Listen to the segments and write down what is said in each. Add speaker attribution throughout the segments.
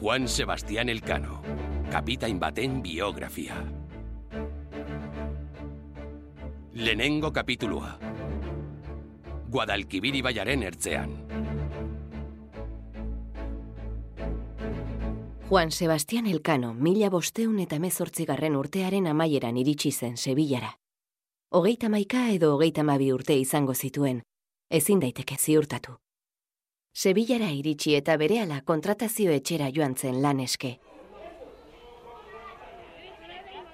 Speaker 1: Juan Sebastián Elcano, kapitain baten biografia. Lehenengo kapitulua. Guadalquivir ibaiaren ertzean.
Speaker 2: Juan Sebastián Elcano mila bosteun eta mezortzigarren urtearen amaieran iritsi zen Sevillara. Hogeita maika edo hogeita mabi urte izango zituen, ezin daiteke ziurtatu. Sevillara iritsi eta berehala kontratazio etxera joan zen lan eske.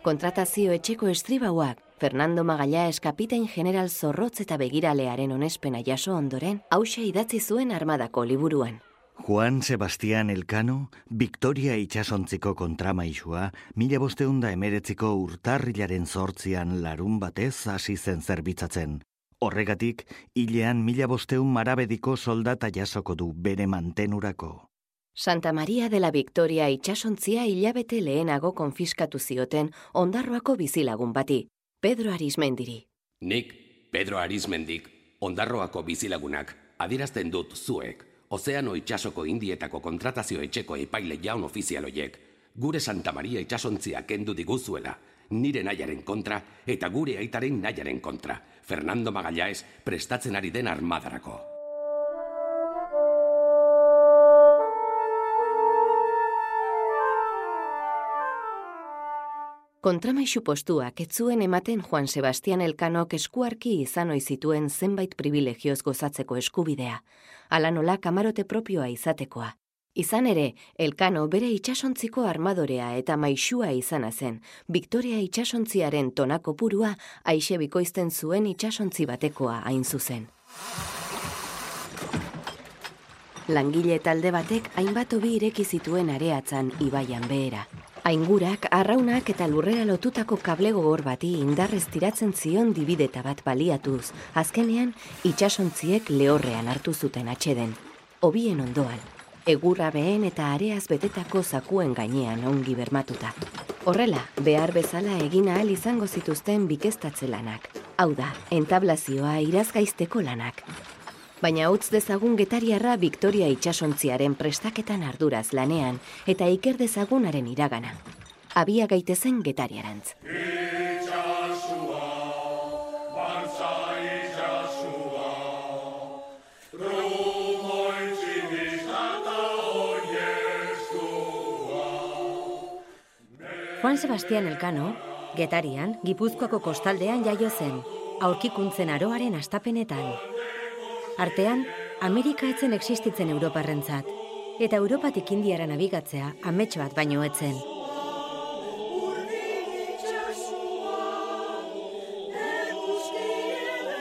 Speaker 2: Kontratazio etxeko estribauak, Fernando Magallanes kapitain general zorrotz eta begiralearen onespena jaso ondoren, hause idatzi zuen armadako liburuan.
Speaker 3: Juan Sebastián Elcano, Victoria itxasontziko kontramaisua, mila bosteunda emeretziko urtarrilaren zortzian larun batez hasi zen zerbitzatzen. Horregatik, hilean mila bosteun marabediko soldata jasoko du bere mantenurako.
Speaker 2: Santa Maria de la Victoria itxasontzia hilabete lehenago konfiskatu zioten ondarroako bizilagun bati, Pedro Arismendiri.
Speaker 1: Nik, Pedro Arismendik, ondarroako bizilagunak, adirazten dut zuek, Ozeano itxasoko indietako kontratazio etxeko epaile jaun ofizialoiek, gure Santa Maria itxasontzia kendu diguzuela, nire nahiaren kontra eta gure aitaren nahiaren kontra, Fernando Magallanes prestatzen ari den armadarako.
Speaker 2: Kontramaixu postuak ez zuen ematen Juan Sebastián Elkanok eskuarki izan ohi zituen zenbait privilegioz gozatzeko eskubidea, ala nola kamarote propioa izatekoa. Izan ere, Elkano bere itsasontziko armadorea eta maixua izana zen, Victoria itsasontziaren tonako purua aixe bikoizten zuen itsasontzi batekoa hain zuzen. Langile talde batek hainbat hobi ireki zituen areatzan ibaian behera. Aingurak, arraunak eta lurrera lotutako kable gogor bati indarrez tiratzen zion dibideta bat baliatuz, azkenean itsasontziek lehorrean hartu zuten atxeden. Obien ondoan, egurra behen eta areaz betetako zakuen gainean ongi bermatuta. Horrela, behar bezala egin ahal izango zituzten bikestatze lanak. Hau da, entablazioa irazgaizteko lanak. Baina utz dezagun getariarra Victoria itxasontziaren prestaketan arduraz lanean eta iker dezagunaren iragana. Abia gaitezen getariarantz.
Speaker 4: Juan Sebastián Elkano, Getarian, Gipuzkoako kostaldean jaio zen, aurkikuntzen aroaren astapenetan. Artean, Amerika etzen existitzen Europarrentzat, eta Europatik Indiara nabigatzea ametxo bat baino etzen.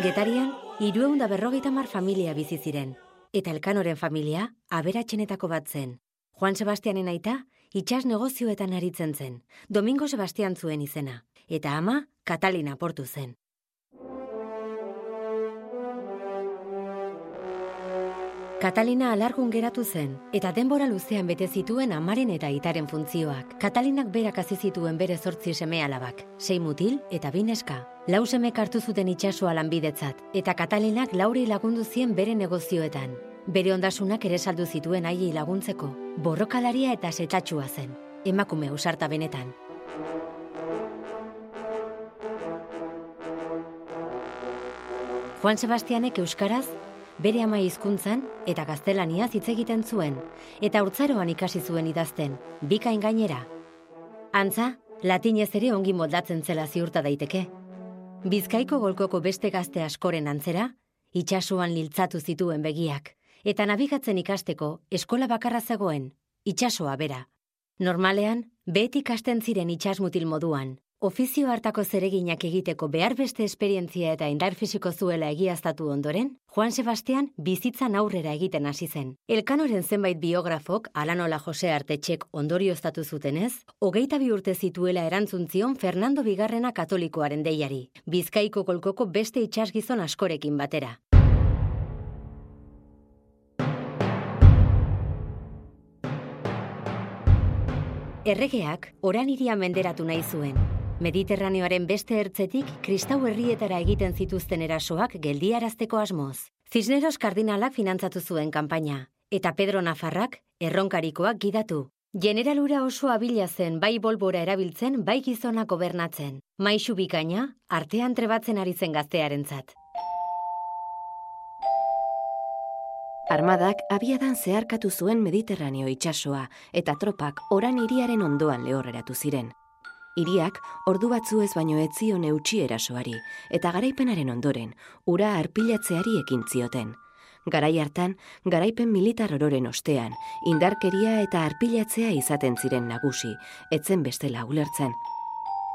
Speaker 4: Getarian, irueunda berrogeita mar familia bizi ziren, eta Elkanoren familia aberatxenetako bat zen. Juan Sebastianen aita, itxas negozioetan aritzen zen, Domingo Sebastian zuen izena, eta ama, Katalina portu zen. Katalina alargun geratu zen, eta denbora luzean bete zituen amaren eta itaren funtzioak. Katalinak berak hasi zituen bere zortzi seme alabak, sei mutil eta bineska. Lau semek hartu zuten itxasua lanbidetzat, eta Katalinak lauri lagundu zien bere negozioetan. Bere ondasunak ere saldu zituen aiei laguntzeko. Borrokalaria eta setatxua zen, emakume usarta benetan. Juan Sebastianek euskaraz bere ama hizkuntzan eta gaztelaniaz hitz egiten zuen eta urtzaroan ikasi zuen idazten, bikain gainera. Antza, latinez ere ongi moldatzen zela ziurta daiteke. Bizkaiko golkoko beste gazte askoren antzera, itxasuan liltzatu zituen begiak, eta nabigatzen ikasteko eskola bakarra zegoen, itxasoa bera. Normalean, beti ikasten ziren itxasmutil moduan, ofizio hartako zereginak egiteko behar beste esperientzia eta indar fisiko zuela egiaztatu ondoren, Juan Sebastian bizitzan aurrera egiten hasi zen. Elkanoren zenbait biografok, alanola Jose Artetxek ondorioztatu zutenez, hogeita bi urte zituela erantzuntzion Fernando Bigarrena katolikoaren deiari, bizkaiko kolkoko beste itxasgizon askorekin batera. Erregeak oran iria menderatu nahi zuen, Mediterraneoaren beste ertzetik kristau herrietara egiten zituzten erasoak geldiarazteko asmoz. Cisneros kardinalak finantzatu zuen kanpaina, eta Pedro Nafarrak erronkarikoak gidatu. Generalura oso abila zen bai bolbora erabiltzen, bai gizona gobernatzen. Maixu bikaina, artean trebatzen ari zen gaztearentzat.
Speaker 2: Armadak abiadan zeharkatu zuen Mediterraneo itsasoa eta tropak oran hiriaren ondoan lehorreratu ziren. Hiriak ordu batzu ez baino etzion eutxi erasoari eta garaipenaren ondoren ura arpilatzeari ekin zioten. Garai hartan, garaipen militar ororen ostean, indarkeria eta arpilatzea izaten ziren nagusi, etzen bestela ulertzen.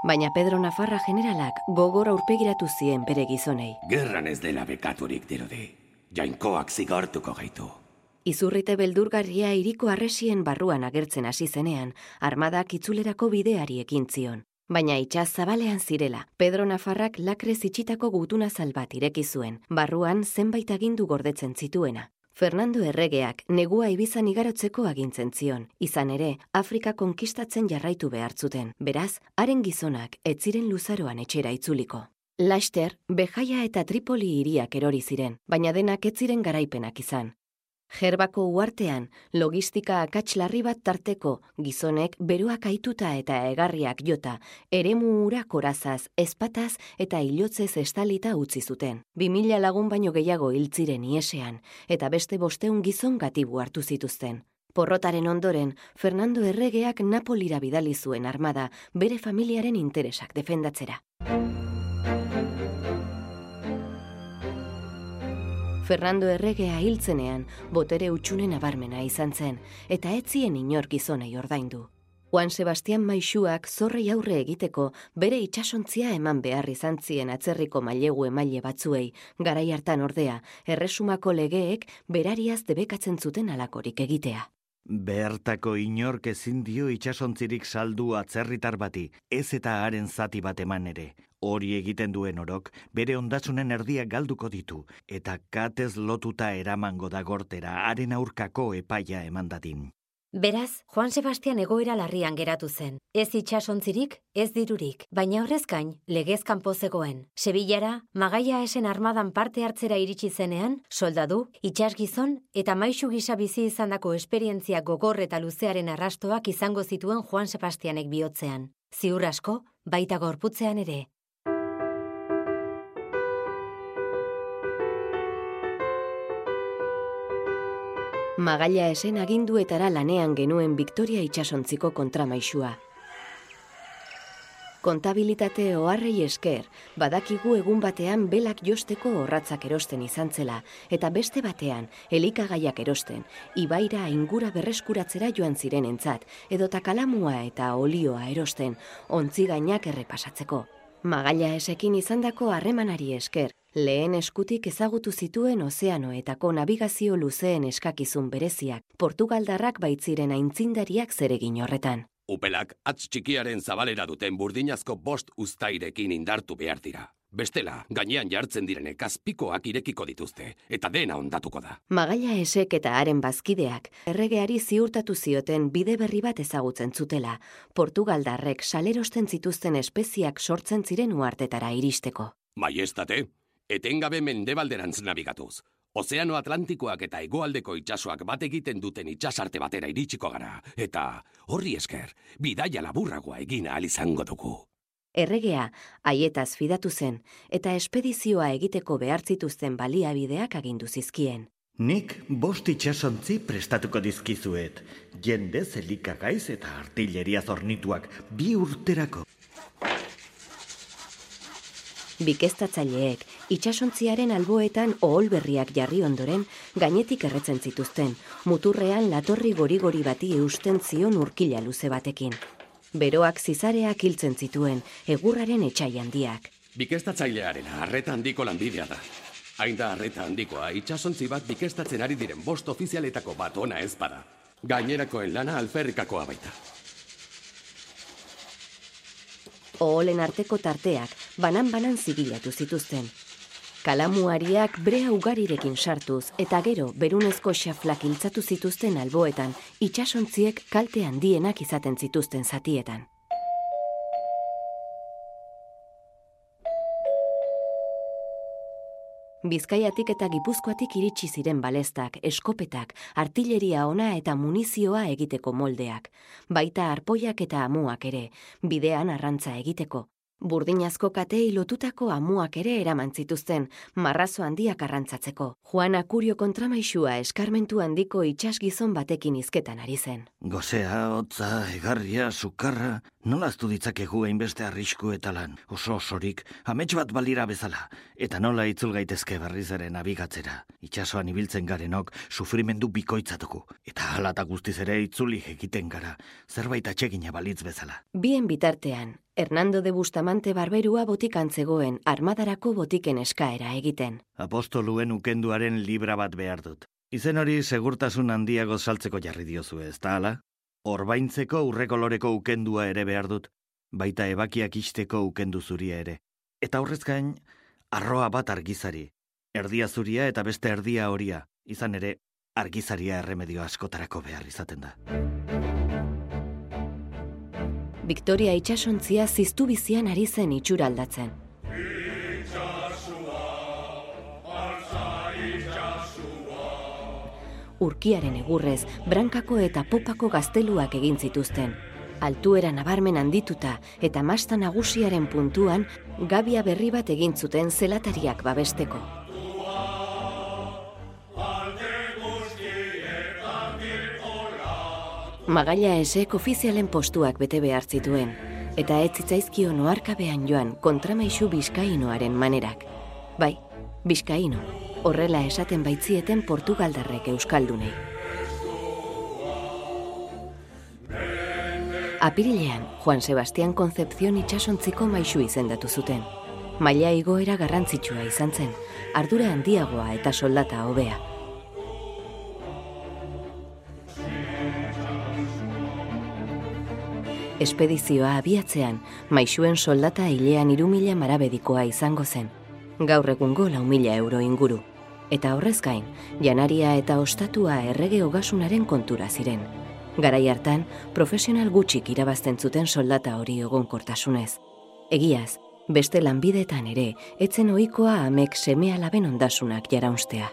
Speaker 2: Baina Pedro Nafarra generalak gogor aurpegiratu zien bere gizonei.
Speaker 1: Gerran ez dela bekaturik dirudi jainkoak zigartuko gaitu.
Speaker 2: Izurrite beldurgarria iriko arresien barruan agertzen hasi zenean, armadak itzulerako bideari ekin zion. Baina itxaz zabalean zirela, Pedro Nafarrak lakre zitsitako gutuna zalbat ireki zuen, barruan zenbait agindu gordetzen zituena. Fernando Erregeak negua ibizan igarotzeko agintzen zion, izan ere, Afrika konkistatzen jarraitu behartzuten, beraz, haren gizonak etziren luzaroan etxera itzuliko. Laster, Bejaia eta Tripoli hiriak erori ziren, baina denak ez ziren garaipenak izan. Gerbako uartean, logistika akatslarri bat tarteko, gizonek beruak aituta eta egarriak jota, eremu ura korazaz, espataz eta hilotzez estalita utzi zuten. Bi mila lagun baino gehiago hiltziren iesean, eta beste bosteun gizon gatibu hartu zituzten. Porrotaren ondoren, Fernando Erregeak Napolira bidali zuen armada bere familiaren interesak defendatzera. Fernando Erregea hiltzenean botere utxune nabarmena izan zen, eta etzien inor gizonei ordaindu. Juan Sebastian Maixuak zorrei aurre egiteko bere itxasontzia eman behar izan zien atzerriko mailegu emaile batzuei, garai hartan ordea, erresumako legeek berariaz debekatzen zuten alakorik egitea.
Speaker 3: Bertako inork ezin dio itxasontzirik saldu atzerritar bati, ez eta haren zati bat eman ere. Hori egiten duen orok, bere ondasunen erdiak galduko ditu, eta katez lotuta eramango da gortera haren aurkako epaia emandadin.
Speaker 4: Beraz, Juan Sebastian egoera larrian geratu zen. Ez itxasontzirik, ez dirurik, baina horrezkain, legezkan pozegoen. Sebillara, magaia esen armadan parte hartzera iritsi zenean, soldadu, itxasgizon eta maixu gisa bizi izandako esperientzia gogor eta luzearen arrastoak izango zituen Juan Sebastianek bihotzean. Ziur asko, baita gorputzean ere.
Speaker 2: Magaila esen aginduetara lanean genuen Victoria itxasontziko kontramaixua. Kontabilitate oharrei esker, badakigu egun batean belak josteko horratzak erosten izan zela, eta beste batean, elikagaiak erosten, ibaira ingura berreskuratzera joan ziren entzat, edota kalamua eta olioa erosten, ontzi gainak errepasatzeko. Magaila esekin izandako harremanari esker, Lehen eskutik ezagutu zituen ozeanoetako navigazio luzeen eskakizun bereziak, Portugaldarrak baitziren aintzindariak zeregin horretan.
Speaker 1: Upelak atz txikiaren zabalera duten burdinazko bost ustairekin indartu behar dira. Bestela, gainean jartzen direnek azpikoak irekiko dituzte, eta dena ondatuko da.
Speaker 2: Magaia esek eta haren bazkideak, erregeari ziurtatu zioten bide berri bat ezagutzen zutela, Portugaldarrek salerosten zituzten espeziak sortzen ziren uartetara iristeko.
Speaker 1: Maiestate, etengabe mendebalderantz nabigatuz. Ozeano Atlantikoak eta hegoaldeko itsasoak bat egiten duten itsasarte batera iritsiko gara, eta horri esker, bidaia laburragoa egin ahal izango dugu.
Speaker 2: Erregea, haietaz fidatu zen, eta espedizioa egiteko behartzituzten baliabideak agindu zizkien.
Speaker 3: Nik bost itxasontzi prestatuko dizkizuet, jende zelikagaiz eta artilleria zornituak bi urterako.
Speaker 2: Bikestatzaileek itsasontziaren alboetan oholberriak jarri ondoren gainetik erretzen zituzten, muturrean latorri gori-gori bati eusten zion urkila luze batekin. Beroak zizareak hiltzen zituen, egurraren etxai handiak.
Speaker 1: Bikestatzailearen arreta handiko lanbidea da. Hain da arreta handikoa, itsasontzi bat bikestatzen ari diren bost ofizialetako bat ona ez bada. Gainerakoen lana alferrikakoa baita.
Speaker 2: Oholen arteko tarteak banan-banan zigilatu zituzten. Kalamuariak brea ugarirekin sartuz eta gero berunezko xaflak iltzatu zituzten alboetan itsasontziek kalte handienak izaten zituzten zatietan. Bizkaiatik eta Gipuzkoatik iritsi ziren balestak, eskopetak, artilleria ona eta munizioa egiteko moldeak, baita arpoiak eta amuak ere, bidean arrantza egiteko. Burdinazko katei lotutako amuak ere eraman zituzten, marrazo handiak arrantzatzeko. Juan Akurio kontramaixua eskarmentu handiko itxas gizon batekin izketan ari zen.
Speaker 3: Gozea, hotza, egarria, sukarra, nola aztu ditzakegu hainbeste arrisku eta lan, oso osorik, amets bat balira bezala, eta nola itzul gaitezke berrizaren abigatzera. Itxasoan ibiltzen garenok, sufrimendu bikoitzatuko, eta halata guztiz ere itzuli egiten gara, zerbait atsegina balitz bezala.
Speaker 2: Bien bitartean, Hernando de Bustamante barberua botikan zegoen armadarako botiken eskaera egiten.
Speaker 3: Apostoluen ukenduaren libra bat behar dut. Izen hori segurtasun handiago saltzeko jarri diozu ez, da ala? Orbaintzeko urrekoloreko ukendua ere behar dut, baita ebakiak isteko ukendu zuria ere. Eta horrez gain, arroa bat argizari. Erdia zuria eta beste erdia horia, izan ere, argizaria erremedio askotarako behar izaten da.
Speaker 2: Victoria itxasontzia ziztu bizian ari zen itxura aldatzen. Urkiaren egurrez, brankako eta popako gazteluak egin zituzten. Altuera nabarmen handituta eta masta nagusiaren puntuan, gabia berri bat egin zuten zelatariak babesteko. Magaila esek ofizialen postuak bete behar zituen, eta ez zitzaizkio noarkabean joan kontramaisu bizkainoaren manerak. Bai, bizkaino, horrela esaten baitzieten Portugaldarrek euskaldunei. Apirilean, Juan Sebastián Concepción itxasontziko maixu izendatu zuten. Maila igoera garrantzitsua izan zen, ardura handiagoa eta soldata hobea. Espedizioa abiatzean, maixuen soldata hilean irumila marabedikoa izango zen. Gaur egungo lau mila euro inguru. Eta horrez gain, janaria eta ostatua errege hogasunaren kontura ziren. Garai hartan, profesional gutxik irabazten zuten soldata hori egonkortasunez. Egiaz, beste lanbidetan ere, etzen ohikoa amek semea laben ondasunak jaraunstea.